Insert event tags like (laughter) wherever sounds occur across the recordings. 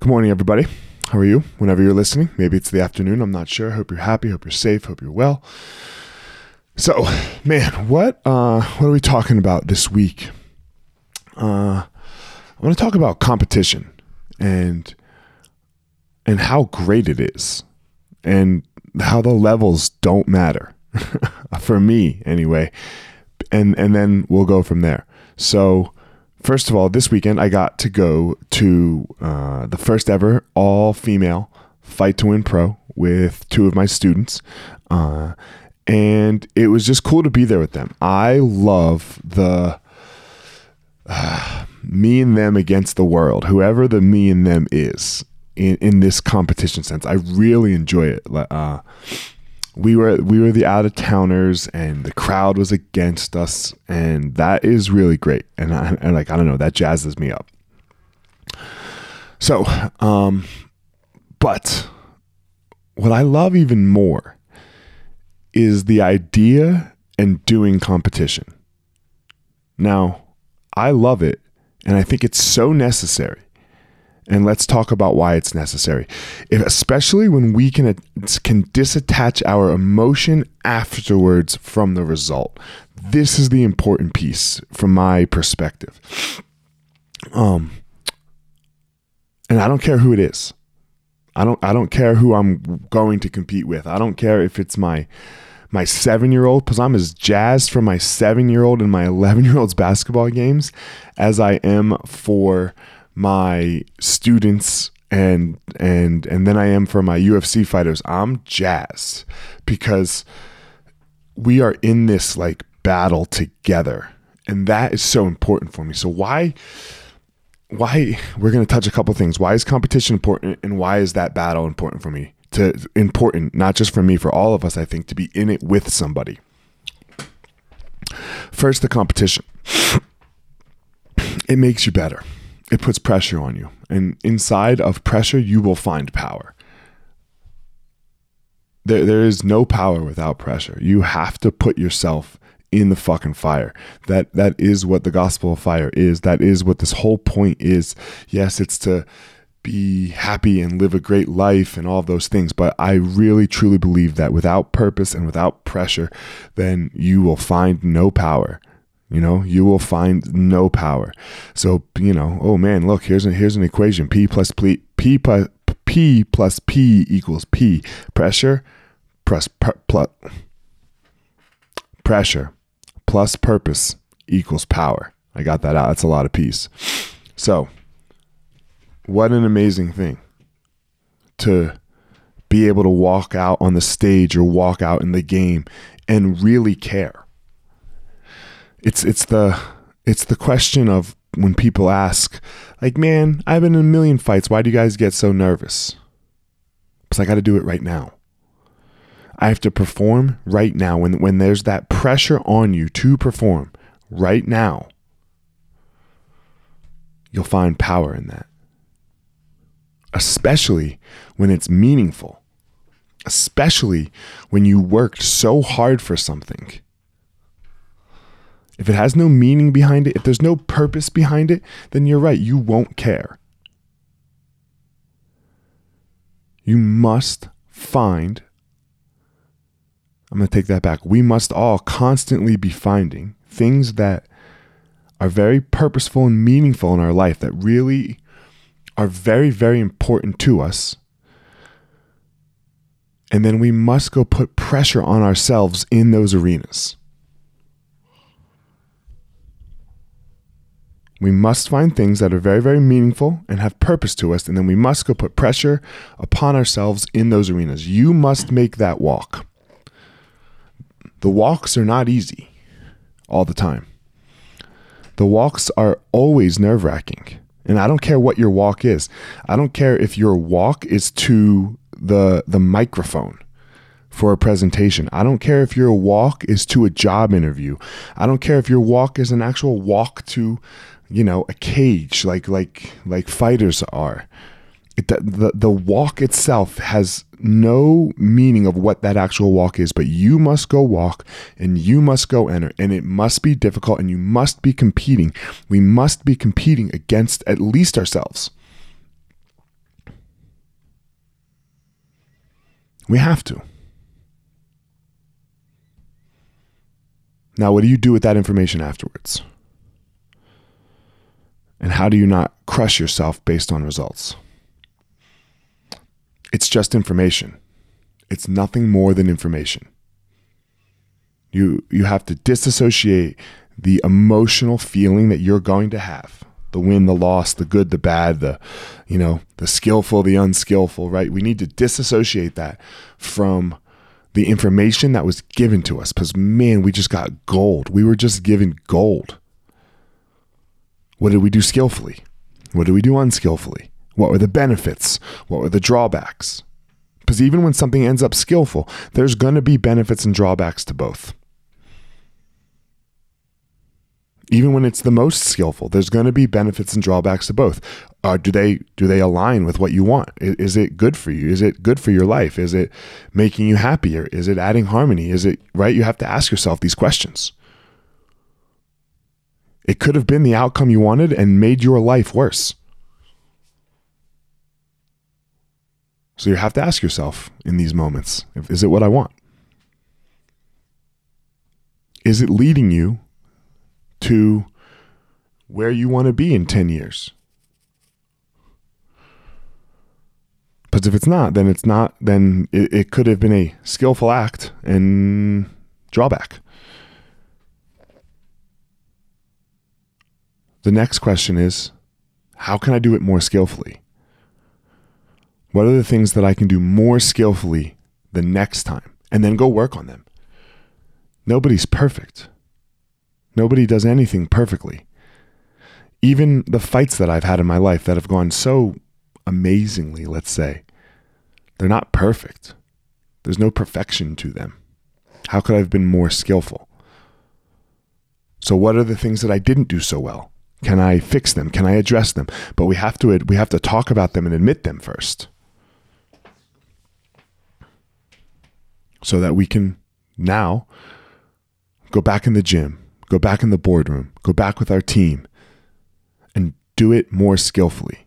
Good morning, everybody. How are you? Whenever you're listening, maybe it's the afternoon. I'm not sure. Hope you're happy. Hope you're safe. Hope you're well. So, man, what uh, what are we talking about this week? Uh, I want to talk about competition and and how great it is, and how the levels don't matter (laughs) for me anyway. And and then we'll go from there. So first of all, this weekend I got to go to uh, the first ever all female Fight to Win Pro with two of my students. Uh, and it was just cool to be there with them. I love the uh, (sighs) me and them against the world, whoever the me and them is in, in this competition sense. I really enjoy it. Uh, we were we were the out of towners and the crowd was against us and that is really great and, I, and like I don't know that jazzes me up. So, um, but what I love even more is the idea and doing competition. Now, I love it and I think it's so necessary and let's talk about why it's necessary. If, especially when we can can disattach our emotion afterwards from the result. This is the important piece from my perspective. Um and I don't care who it is. I don't I don't care who I'm going to compete with. I don't care if it's my my seven year old, because I'm as jazzed for my seven year old and my (laughs) 11 year old's basketball games as I am for my students and and and then I am for my UFC fighters. I'm jazzed because we are in this like battle together. And that is so important for me. So why why we're going to touch a couple things. Why is competition important and why is that battle important for me? To important, not just for me, for all of us, I think, to be in it with somebody. First, the competition. (sniffs) It makes you better it puts pressure on you. And inside of pressure, you will find power. There, there is no power without pressure. You have to put yourself in the fucking fire. That that is what the gospel of fire is. That is what this whole point is. Yes, it's to be happy and live a great life and all those things, but I really truly believe that without purpose and without pressure, then you will find no power you know you will find no power. So you know oh man look here's a, here's an equation. P plus p p plus p plus p equals p. Pressure plus plus pressure plus purpose equals power. I got that out. That's a lot of peace so what an amazing thing to be able to walk out on the stage or walk out in the game and really care it's it's the it's the question of when people ask, like, man, I've been in a million fights. Why do you guys get so nervous? Because I got to do it right now. I have to perform right now. When when there's that pressure on you to perform right now, you'll find power in that. Especially when it's meaningful. Especially when you worked so hard for something if it has no meaning behind it, if there's no purpose behind it, then you're right, you won't care. You must find, I'm going to take that back. We must all constantly be finding things that are very purposeful and meaningful in our life that really are very, very important to us. And then we must go put pressure on ourselves in those arenas. We must find things that are very, very meaningful and have purpose to us, and then we must go put pressure upon ourselves in those arenas. You must make that walk. The walks are not easy all the time. The walks are always nerve wracking. And I don't care what your walk is. I don't care if your walk is to the the microphone for a presentation. I don't care if your walk is to a job interview. I don't care if your walk is an actual walk to you know a cage like like like fighters are. It, the, the walk itself has no meaning of what that actual walk is but you must go walk and you must go enter and it must be difficult and you must be competing. We must be competing against at least ourselves. We have to. Now what do you do with that information afterwards? And how do you not crush yourself based on results? It's just information. It's nothing more than information. You you have to disassociate the emotional feeling that you're going to have. The win, the loss, the good, the bad, the you know, the skillful, the unskillful, right? We need to disassociate that from the information that was given to us because man, we just got gold. We were just given gold. What did we do skillfully? What did we do unskillfully? What were the benefits? What were the drawbacks? Because even when something ends up skillful, there's going to be benefits and drawbacks to both. Even when it's the most skillful, there's going to be benefits and drawbacks to both. Uh, do they do they align with what you want? Is, is it good for you? Is it good for your life? Is it making you happier? Is it adding harmony? Is it right? You have to ask yourself these questions. It could have been the outcome you wanted and made your life worse. So you have to ask yourself in these moments is it what I want? Is it leading you to where you want to be in 10 years? Because if it's not, then it's not, then it, it could have been a skillful act and drawback. The next question is how can I do it more skillfully? What are the things that I can do more skillfully the next time? And then go work on them. Nobody's perfect. Nobody does anything perfectly. Even the fights that I've had in my life that have gone so amazingly, let's say, they're not perfect. There's no perfection to them. How could I have been more skillful? So what are the things that I didn't do so well? Can I fix them? Can I address them? But we have to we have to talk about them and admit them first. so that we can now go back in the gym, go back in the boardroom, go back with our team, and do it more skillfully.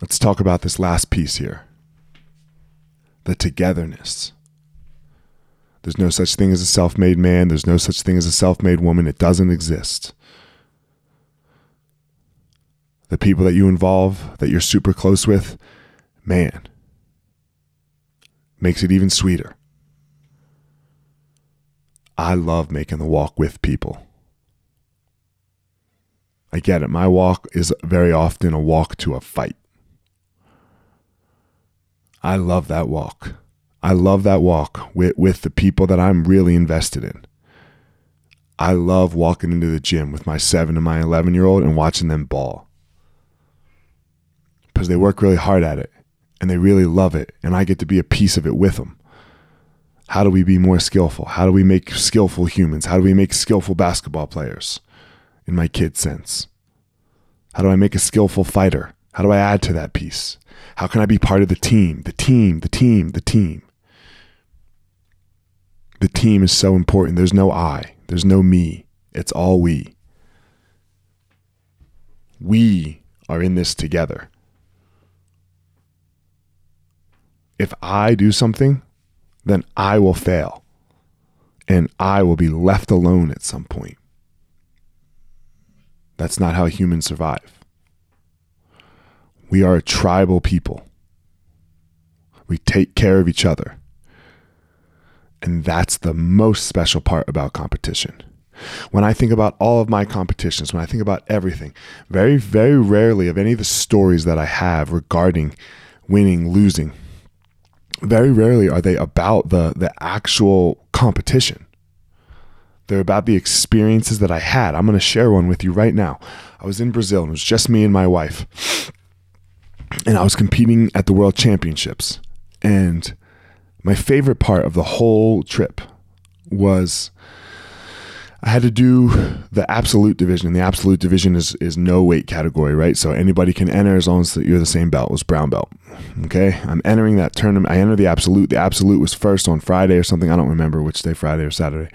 Let's talk about this last piece here the togetherness. There's no such thing as a self made man. There's no such thing as a self made woman. It doesn't exist. The people that you involve, that you're super close with, man, makes it even sweeter. I love making the walk with people. I get it. My walk is very often a walk to a fight. I love that walk. I love that walk with, with the people that I'm really invested in. I love walking into the gym with my seven and my 11 year old and watching them ball because they work really hard at it and they really love it, and I get to be a piece of it with them. How do we be more skillful? How do we make skillful humans? How do we make skillful basketball players in my kid sense? How do I make a skillful fighter? How do I add to that piece? How can I be part of the team? The team, the team, the team. The team is so important. There's no I, there's no me. It's all we. We are in this together. if I do something, then I will fail and I will be left alone at some point. That's not how humans survive. We are a tribal people. We take care of each other. And that's the most special part about competition. When I think about all of my competitions, when I think about everything, very, very rarely of any of the stories that I have regarding winning, losing, very rarely are they about the the actual competition. They're about the experiences that I had. I'm going to share one with you right now. I was in Brazil and it was just me and my wife. And I was competing at the World Championships. And my favorite part of the whole trip was I had to do the absolute division. The absolute division is is no weight category, right? So anybody can enter as long as you're the same belt. Was brown belt. Okay, I'm entering that tournament. I entered the absolute. The absolute was first on Friday or something. I don't remember which day, Friday or Saturday,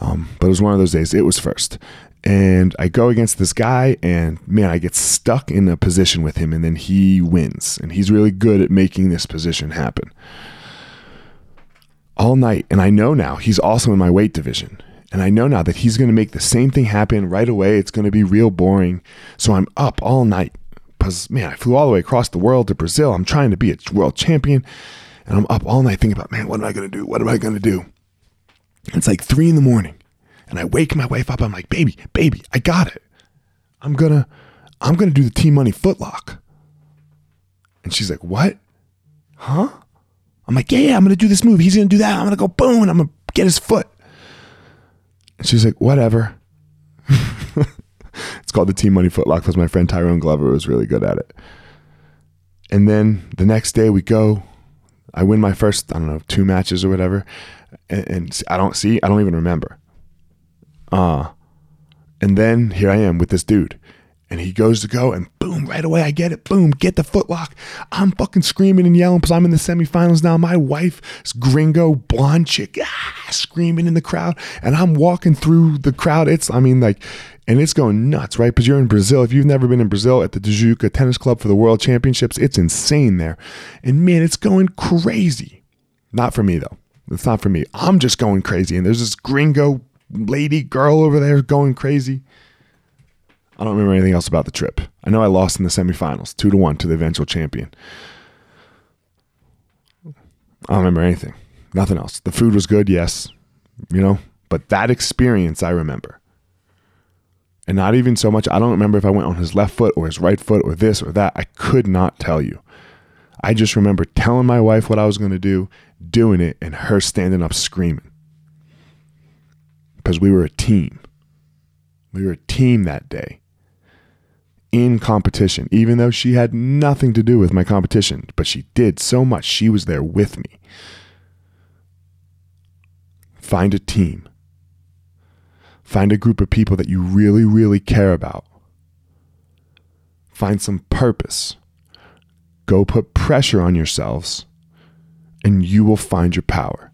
um, but it was one of those days. It was first, and I go against this guy, and man, I get stuck in a position with him, and then he wins. And he's really good at making this position happen all night. And I know now he's also in my weight division. And I know now that he's going to make the same thing happen right away. It's going to be real boring. So I'm up all night because, man, I flew all the way across the world to Brazil. I'm trying to be a world champion. And I'm up all night thinking about, man, what am I going to do? What am I going to do? It's like three in the morning. And I wake my wife up. I'm like, baby, baby, I got it. I'm gonna, I'm gonna do the T Money footlock. And she's like, what? Huh? I'm like, yeah, yeah, I'm gonna do this move. He's gonna do that. I'm gonna go boom, I'm gonna get his foot. And she's like, whatever. (laughs) it's called the T Money footlock because my friend Tyrone Glover was really good at it. And then the next day we go. I win my first, I don't know, two matches or whatever. And, and I don't see, I don't even remember. Uh, and then here I am with this dude. And he goes to go, and boom, right away, I get it. Boom, get the footlock. I'm fucking screaming and yelling because I'm in the semifinals now. My wife is gringo, blonde chick, ah, screaming in the crowd. And I'm walking through the crowd. It's, I mean, like, and it's going nuts, right? Because you're in Brazil. If you've never been in Brazil at the Tijuca Tennis Club for the World Championships, it's insane there. And man, it's going crazy. Not for me, though. It's not for me. I'm just going crazy. And there's this gringo lady girl over there going crazy. I don't remember anything else about the trip. I know I lost in the semifinals, two to one to the eventual champion. I don't remember anything. Nothing else. The food was good, yes, you know, but that experience I remember. And not even so much, I don't remember if I went on his left foot or his right foot or this or that. I could not tell you. I just remember telling my wife what I was going to do, doing it, and her standing up screaming because we were a team. We were a team that day in competition, even though she had nothing to do with my competition, but she did so much. She was there with me. Find a team. Find a group of people that you really, really care about. Find some purpose. Go put pressure on yourselves, and you will find your power.